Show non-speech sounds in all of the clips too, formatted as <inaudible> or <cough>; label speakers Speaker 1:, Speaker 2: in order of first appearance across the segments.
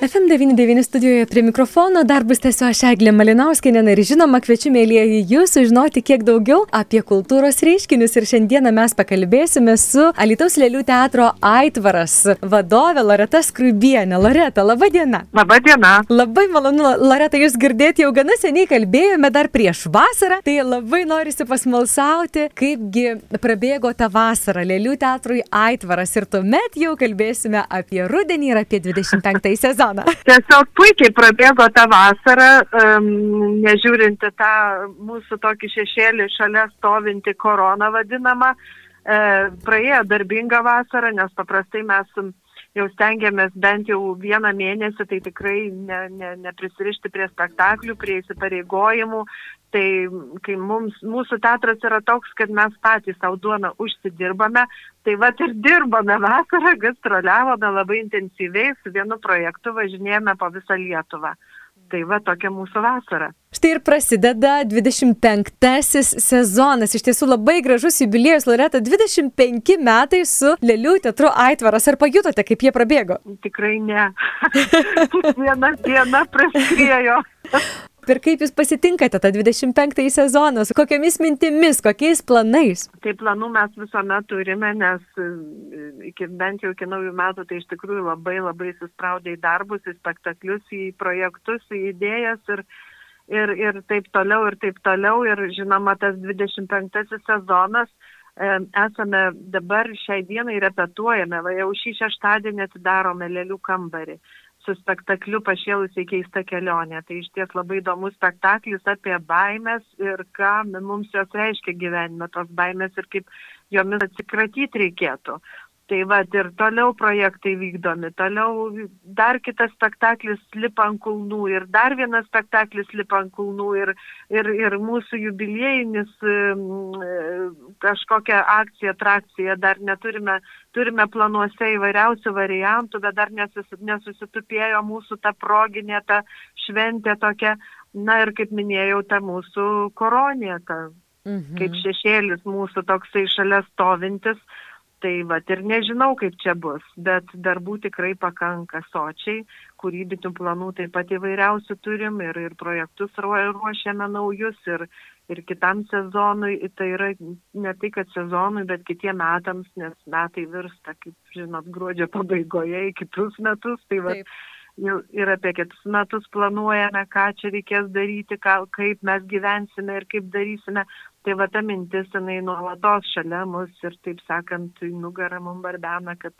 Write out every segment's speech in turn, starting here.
Speaker 1: FM99 studijoje prie mikrofono. Darbus tęsiu aš Eglė Malinauskinė ir žinoma kviečiu mėlyjeji jūs sužinoti kiek daugiau apie kultūros reiškinius. Ir šiandieną mes pakalbėsime su Alitaus Lėlių teatro Aitvaras vadovė Loreta Skruibienė. Loreta, laba diena.
Speaker 2: Labą dieną.
Speaker 1: Labai malonu, Loreta, jūs girdėti. Jau gana seniai kalbėjome dar prieš vasarą, tai labai norisi pasmalsauti, kaipgi prabėgo ta vasara Lėlių teatrui Aitvaras. Ir tuomet jau kalbėsime apie rudenį ir apie 25 sezoną sezoną. <laughs>
Speaker 2: Tiesiog puikiai prabėgo tą vasarą, um, nežiūrinti tą mūsų tokį šešėlį šalia stovinti koroną vadinamą. E, praėjo darbinga vasara, nes paprastai mes jau stengiamės bent jau vieną mėnesį, tai tikrai ne, ne, neprisirišti prie spektaklių, prie įsipareigojimų, Tai kai mums, mūsų teatras yra toks, kad mes patys savo duoną užsidirbame, tai va ir dirbame vasarą, gastroliavome labai intensyviai, su vienu projektu važinėjome po visą Lietuvą. Tai va tokia mūsų vasara.
Speaker 1: Štai ir prasideda 25 sezonas. Iš tiesų labai gražus jubiliejus, Loreta, 25 metai su Lėlių teatru Aitvaras. Ar pajutote, kaip jie prabėgo?
Speaker 2: Tikrai ne. <laughs> Viena diena <laughs> prasidėjo.
Speaker 1: Ir kaip jūs pasitinkate tą 25 sezoną, su kokiamis mintimis, kokiais planais?
Speaker 2: Tai planų mes visuomet turime, nes e, iki, bent jau iki naujų metų tai iš tikrųjų labai labai suspraudė į darbus, į spektaklius, į projektus, į idėjas ir, ir, ir taip toliau, ir taip toliau. Ir žinoma, tas 25 sezonas e, esame dabar šiai dienai repetuojame, va jau šį šeštadienį atidarome lėlių kambarį su spektakliu Pašėlusiai keista kelionė. Tai iš ties labai įdomus spektaklis apie baimės ir ką mums jos reiškia gyvenime, tos baimės ir kaip jomis atsikratyti reikėtų. Tai va ir toliau projektai vykdomi, toliau dar kitas spektaklis lipa ant kulnų ir dar vienas spektaklis lipa ant kulnų ir, ir, ir mūsų jubiliejinis kažkokia akcija, atrakcija dar neturime, turime planuose įvairiausių variantų, bet dar nesus, nesusitupėjo mūsų ta proginė, ta šventė tokia, na ir kaip minėjau, ta mūsų koronė, ta, mhm. kaip šešėlis mūsų toksai šalia stovintis Tai va ir nežinau, kaip čia bus, bet darbų tikrai pakanka sočiai, kūrybinių planų taip pat įvairiausių turim ir, ir projektus ruošiame naujus ir, ir kitam sezonui. Tai yra ne tai, kad sezonui, bet kitiem metams, nes metai virsta, kaip žinot, gruodžio pabaigoje į kitus metus. Tai va, taip jau ir apie kitus metus planuojame, ką čia reikės daryti, ką, kaip mes gyvensime ir kaip darysime. Tai va ta mintis, jinai nuolatos šalia mus ir taip sakant, nugarą mums barbena, kad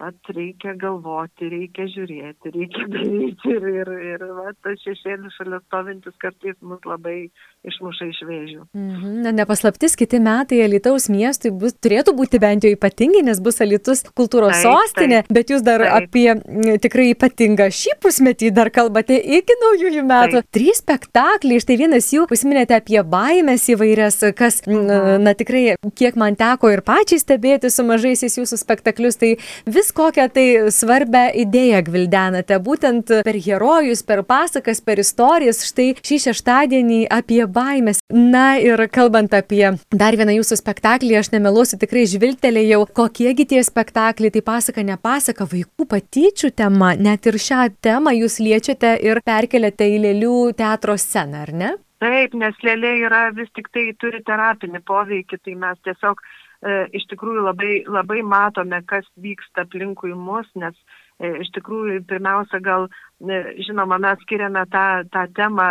Speaker 2: vat reikia galvoti, reikia žiūrėti, reikia <laughs> daryti ir, ir, ir vat, tas šešėlis šalia stovintis kartais mus labai išmuša iš vėžių.
Speaker 1: Mhm. Na, nepaslaptis, kiti metai Alitaus miestui bus, turėtų būti bent jau ypatingi, nes bus Alitus kultūros taip, sostinė, taip, bet jūs dar taip. apie tikrai ypatingą šį pusmetį dar kalbate iki naujųjų metų. Taip. Trys spektakliai, štai vienas jų, užsiminėte apie baimės įvairias, kas, mhm. na tikrai, kiek man teko ir pačiai stebėti su mažaisiais jūsų spektaklius, tai vis kokią tai svarbę idėją gvildenate, būtent per herojus, per pasakas, per istorijas, štai šį šeštadienį apie baimės. Na ir kalbant apie dar vieną jūsų spektaklį, aš nemeluosiu, tikrai žvilgtelėjau, kokiegi tie spektakliai, tai pasaka, ne pasaka, vaikų patyčių tema, net ir šią temą jūs liečiate ir perkeliate į lėlių teatro sceną, ar ne?
Speaker 2: Taip, nes lėlė yra vis tik tai turi terapinį poveikį, tai mes tiesiog E, iš tikrųjų labai, labai matome, kas vyksta aplinkui mus, nes iš tikrųjų pirmiausia gal, e, žinoma, mes skiriame tą, tą temą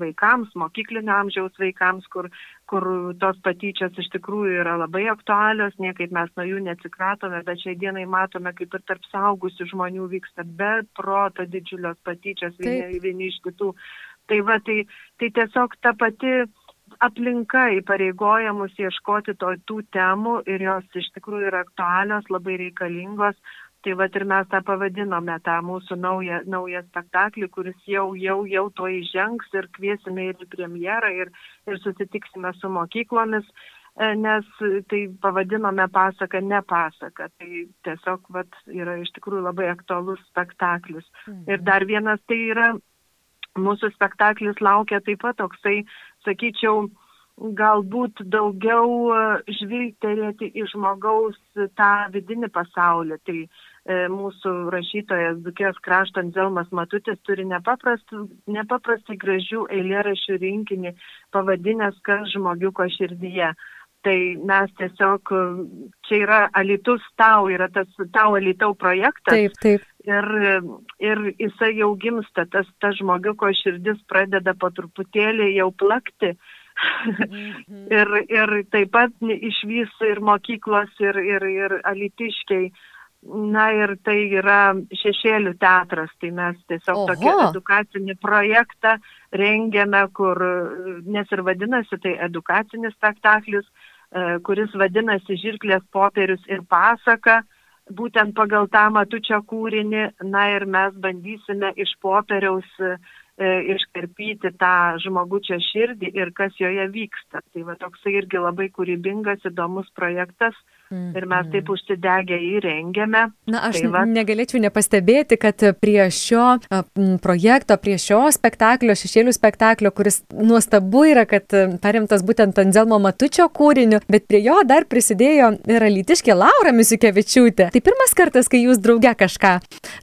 Speaker 2: vaikams, mokyklinio amžiaus vaikams, kur, kur tos patyčios iš tikrųjų yra labai aktualios, niekaip mes nuo jų neatsikratome, bet šiai dienai matome, kaip ir tarp saugusių žmonių vyksta be proto didžiulios patyčios vieni, vieni iš kitų. Tai va, tai, tai tiesiog ta pati aplinka įpareigoja mus ieškoti to, tų temų ir jos iš tikrųjų yra aktualios, labai reikalingos. Tai va ir mes tą pavadinome, tą mūsų naują, naują spektaklį, kuris jau, jau, jau to įžengs ir kviesime ir į premjerą ir, ir susitiksime su mokyklomis, e, nes tai pavadinome pasaką, ne pasaką. Tai tiesiog vat, yra iš tikrųjų labai aktualus spektaklis. Mhm. Ir dar vienas tai yra mūsų spektaklis laukia taip pat toksai, sakyčiau, galbūt daugiau žvilgterėti į žmogaus tą vidinį pasaulį. Tai mūsų rašytojas Dukės krašto Anzelmas Matutis turi nepaprastai, nepaprastai gražių eilėrašių rinkinį pavadinęs Kas žmogiuko širdyje. Tai mes tiesiog, čia yra Alitus tau, yra tas tau Alitau projektas.
Speaker 1: Taip, taip.
Speaker 2: Ir, ir jisai jau gimsta, tas, tas žmogiuko širdis pradeda po truputėlį jau plakti. Mhm. <laughs> ir, ir taip pat išvys ir mokyklos, ir, ir, ir alitiškiai. Na ir tai yra šešėlių teatras, tai mes tiesiog Oho. tokį edukacinį projektą rengiame, kur, nes ir vadinasi tai edukacinis spektaklis, E, kuris vadinasi Žirklės popierius ir pasaka, būtent pagal tą matučią kūrinį, na ir mes bandysime iš popieriaus e, iškarpyti tą žmogučią širdį ir kas joje vyksta. Tai va toksai irgi labai kūrybingas, įdomus projektas, Ir mes taip mhm. užsidegę įrengėme.
Speaker 1: Na, aš tai va... negalėčiau nepastebėti, kad prie šio projekto, prie šio spektaklio, šešėlių spektaklio, kuris nuostabu yra, kad paremtas būtent Anzelmo Matučio kūriniu, bet prie jo dar prisidėjo ir alytiškė Laura Misikevičiūtė. Tai pirmas kartas, kai jūs drauge kažką,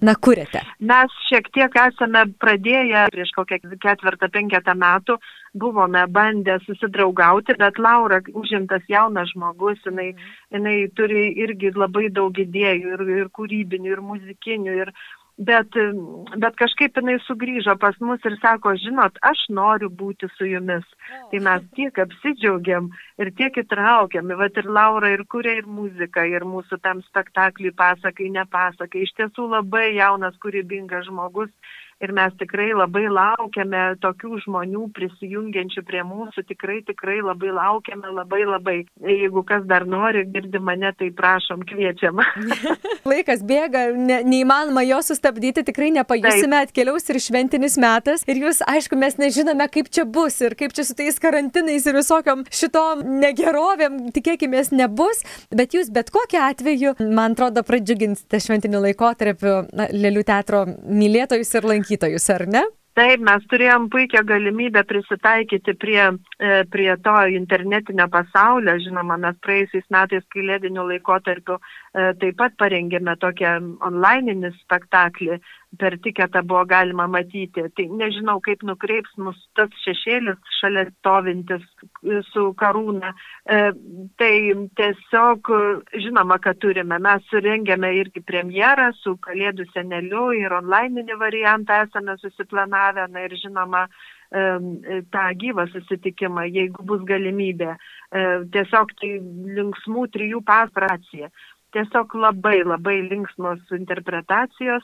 Speaker 1: na, kuriate.
Speaker 2: Mes šiek tiek esame pradėję prieš kokią ketvirtą, penketą metų buvome bandę susidraugauti, bet Laura užimtas jaunas žmogus, jinai, jinai turi irgi labai daug idėjų ir, ir kūrybinių, ir muzikinių, ir, bet, bet kažkaip jinai sugrįžo pas mus ir sako, žinot, aš noriu būti su jumis. Tai mes tiek apsidžiaugiam ir tiek įtraukiam. Vat ir Laura ir kuria ir muziką, ir mūsų tam spektakliui pasakai, nepasakai. Iš tiesų labai jaunas, kūrybingas žmogus ir mes tikrai labai laukiame tokių žmonių prisijungiančių prie mūsų, tikrai, tikrai labai laukiame, labai labai. Jeigu kas dar nori, girdi mane, tai prašom, kviečiam. <laughs> <laughs>
Speaker 1: Laikas bėga, ne, neįmanoma jo sustabdyti, tikrai nepajusime, Taip. atkeliaus ir šventinis metas. Ir jūs, aišku, mes nežinome, kaip čia bus ir kaip čia su tais karantinais ir visokiam šitom negerovėm, tikėkime, nebus, bet jūs bet kokiu atveju, man atrodo, pradžiuginsite šventiniu laikotarpiu Lėlių teatro mylėtojus ir lankytojus lankytojus, ar ne?
Speaker 2: Taip, mes turėjom puikią galimybę prisitaikyti prie, e, prie to internetinio pasaulio. Žinoma, mes praėjusiais metais kalėdiniu laikotarpiu e, taip pat parengėme tokią onlininį spektaklį, per tiketą buvo galima matyti. Tai nežinau, kaip nukreips mus tas šešėlis šalia stovintis su karūna. E, tai tiesiog, žinoma, kad turime. Mes surengėme irgi premjerą su Kalėdų seneliu ir onlininį variantą esame susiplanavę. Na ir žinoma, e, tą gyvą susitikimą, jeigu bus galimybė. E, tiesiog tai linksmų trijų paspracija. Tiesiog labai labai linksmos interpretacijos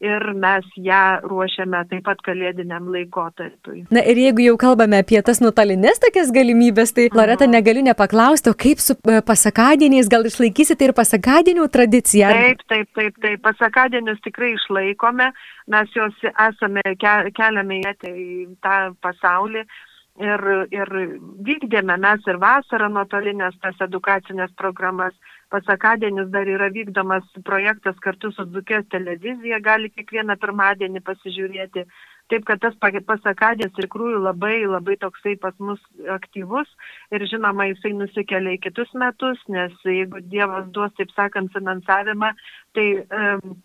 Speaker 2: ir mes ją ruošiame taip pat kalėdiniam laikotarpiui.
Speaker 1: Na ir jeigu jau kalbame apie tas nuotolinės tokias galimybės, tai Loreta mhm. negaliu nepaklausti, o kaip su e, pasakadieniais, gal išlaikysite ir pasakadienių tradiciją?
Speaker 2: Taip, taip, taip, taip, pasakadienius tikrai išlaikome, mes juos esame keliame į tą pasaulį ir, ir vykdėme mes ir vasarą nuotolinės tas edukacinės programas. Pasakadienis dar yra vykdomas projektas kartu su Dukės televizija, gali kiekvieną pirmadienį pasižiūrėti. Taip, kad tas pasakadės iš tikrųjų labai, labai toksai pas mus aktyvus ir žinoma, jisai nusikelia į kitus metus, nes jeigu Dievas duos, taip sakant, finansavimą, tai um,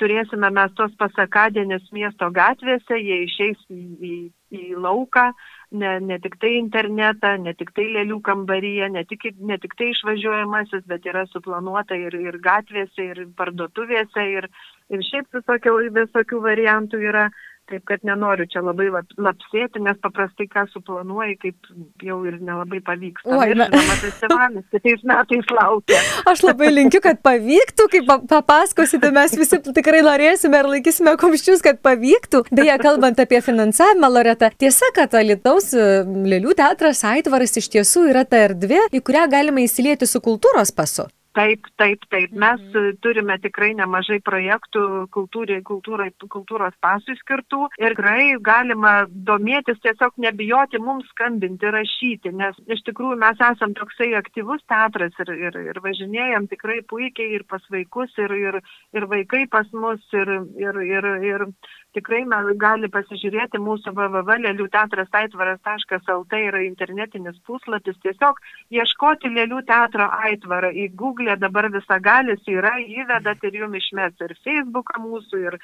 Speaker 2: turėsime mes tos pasakadienės miesto gatvėse, jie išeis į, į, į lauką, ne, ne tik tai internetą, ne tik tai lėlių kambaryje, ne tik, ne tik tai išvažiuojamasis, bet yra suplanuota ir, ir gatvėse, ir parduotuvėse, ir, ir šiaip visokių, visokių variantų yra. Taip kad nenoriu čia labai lapsėti, nes paprastai ką suplanuoji, kaip jau ir nelabai pavyksta. O, ir žinoma, festivalis <laughs> kitais metais laukia.
Speaker 1: Aš labai linkiu, kad pavyktų, kaip papasakosite, mes visi tikrai norėsime ir laikysime komščius, kad pavyktų. Beje, kalbant apie finansavimą, Loreta, tiesa, kad Alitaus e, Lėlių teatras Aitvaras iš tiesų yra ta erdvė, į kurią galima įsilieti su kultūros pasu.
Speaker 2: Taip, taip, taip. Mes mhm. turime tikrai nemažai projektų kultūrai, kultūrai, kultūros pasui skirtų ir tikrai galima domėtis, tiesiog nebijoti mums skambinti, rašyti, nes iš tikrųjų mes esam toksai aktyvus teatras ir, ir, ir važinėjom tikrai puikiai ir pas vaikus, ir, ir, ir vaikai pas mus, ir, ir, ir, ir tikrai gali pasižiūrėti mūsų www.lėliųteatras.aitvaras.lt yra internetinis puslapis, tiesiog ieškoti Lėlių teatro aitvarą. Į Google dabar visagalis yra, įvedat ir jums išmes ir Facebooką mūsų, ir,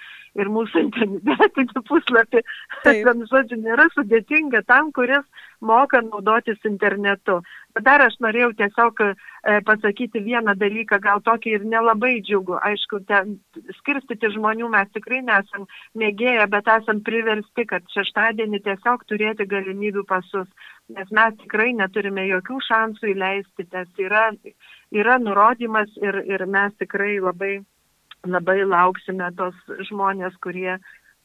Speaker 2: ir mūsų <laughs> internetinį puslapį. Vienu žodžiu, nėra sudėtinga tam, kuris moka naudotis internetu. Dar aš norėjau tiesiog e, pasakyti vieną dalyką, gal tokį ir nelabai džiugu. Aišku, ten skirstyti žmonių mes tikrai nesam mėgėję, bet esam priversti, kad šeštadienį tiesiog turėti galimybių pasus, nes mes tikrai neturime jokių šansų įleisti, nes yra, yra nurodymas ir, ir mes tikrai labai, labai lauksime tos žmonės, kurie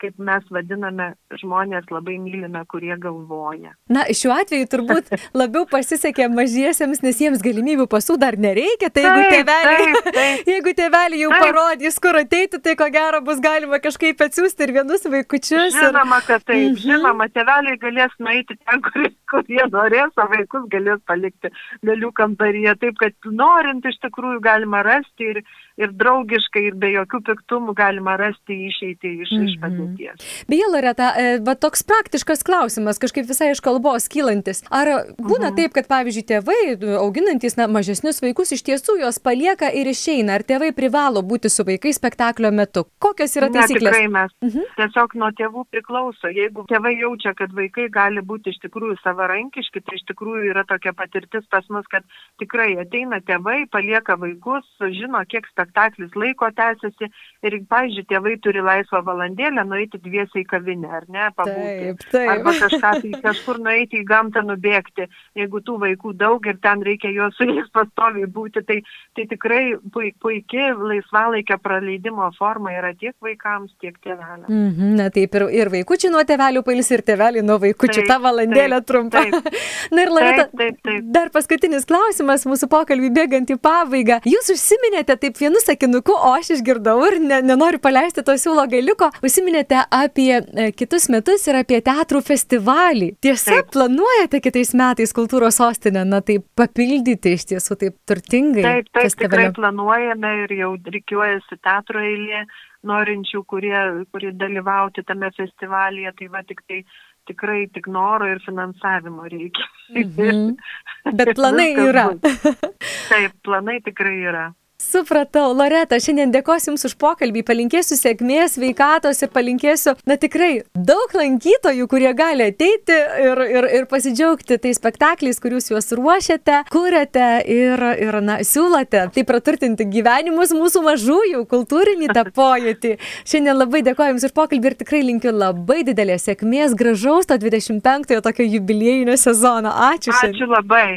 Speaker 2: kaip mes vadiname, žmonės labai mylime, kurie galvoja.
Speaker 1: Na, šiuo atveju turbūt <laughs> labiau pasisekė mažiesiems, nes jiems galimybių pasų dar nereikia, tai jeigu taip. <laughs> jeigu tėveliai jau taip. parodys, kur ateiti, tai ko gero bus galima kažkaip atsiųsti ir vienus vaikučius.
Speaker 2: Žinoma, kad taip, -hmm. žinoma, tėveliai galės nueiti ten, kur, <laughs> kur jie norės, o vaikus galės palikti galių kambaryje, taip kad norint iš tikrųjų galima rasti ir, ir draugiškai, ir be jokių piktumų galima rasti išeiti iš, -hmm. iš padėties
Speaker 1: ateities. Beje, Loreta, e, va toks praktiškas klausimas, kažkaip visai iš kalbos kylantis. Ar būna mhm. taip, kad, pavyzdžiui, tėvai, auginantis na, mažesnius vaikus, iš tiesų juos palieka ir išeina? Ar tėvai privalo būti su vaikais spektaklio metu? Kokios yra taisyklės?
Speaker 2: Ne, tikrai mes. Mhm. Tiesiog nuo tėvų priklauso. Jeigu tėvai jaučia, kad vaikai gali būti iš tikrųjų savarankiški, tai iš tikrųjų yra tokia patirtis pas mus, kad tikrai ateina tėvai, palieka vaikus, žino, kiek spektaklis laiko tęsiasi ir, pavyzdžiui, tėvai turi laisvą valandėlę, nueiti dviesiai į kavinę, ar ne, pabūti. Taip, taip. Arba kažką, tai kažkur nueiti į gamtą nubėgti, jeigu tų vaikų daug ir ten reikia juos su jais pastoviai būti, tai, tai tikrai puikiai laisvalaikio praleidimo forma yra tiek vaikams, tiek tėveliams.
Speaker 1: Mm -hmm, na taip, ir, ir vaikučiai nuo tėvelių pailsi, ir tėveliai nuo vaikučių, taip, ta valandėlė trumpa. Taip, <laughs> na ir Loreta, taip, taip, taip. dar paskutinis klausimas mūsų pokalbį bėgant į pabaigą. Jūs užsiminėte taip vienu sakinuku, o aš išgirdau ir ne, nenoriu paleisti to siūlo galiuko. Užsiminėte užsiminėte apie e, kitus metus ir apie teatrų festivalį. Tiesa, taip. planuojate kitais metais kultūros sostinę, na taip papildyti iš tiesų taip turtingai.
Speaker 2: Taip, taip, festivalio. tikrai planuojame ir jau reikiuojasi teatro eilė norinčių, kurie, kurie dalyvauti tame festivalyje, tai va tik tai tikrai tik noro ir finansavimo reikia.
Speaker 1: -hmm. <laughs> Bet planai yra. <laughs>
Speaker 2: Taip, planai tikrai yra.
Speaker 1: Supratau, Loreta, šiandien dėkosiu Jums už pokalbį, palinkėsiu sėkmės, veikatos ir palinkėsiu, na tikrai, daug lankytojų, kurie gali ateiti ir, ir, ir pasidžiaugti tais spektakliais, kuriuos juos ruošiate, kuriate ir, ir na, siūlote, tai praturtinti gyvenimus mūsų mažųjų, kultūrinį tą pojūtį. Šiandien labai dėkoju Jums už pokalbį ir tikrai linkiu labai didelės sėkmės, gražaus to 25-ojo tokio jubiliejinio sezono. Ačiū.
Speaker 2: Šiandien. Ačiū labai.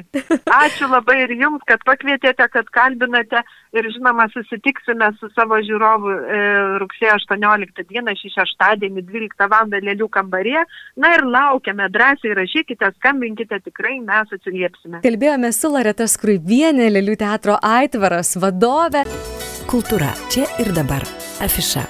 Speaker 2: Ačiū labai ir Jums, kad pakvietėte, kad kalbinate ir žinoma susitiksime su savo žiūrovu e, rugsėjo 18 dieną šį šeštadienį 12 val. lėlių kambarė. Na ir laukiame, drąsiai rašykite, skambinkite, tikrai mes atsiliepsime.
Speaker 1: Kalbėjome su Loreta Skruivienė, Lėlių teatro Aitvaras vadovė.
Speaker 3: Kultūra čia ir dabar. Afiša.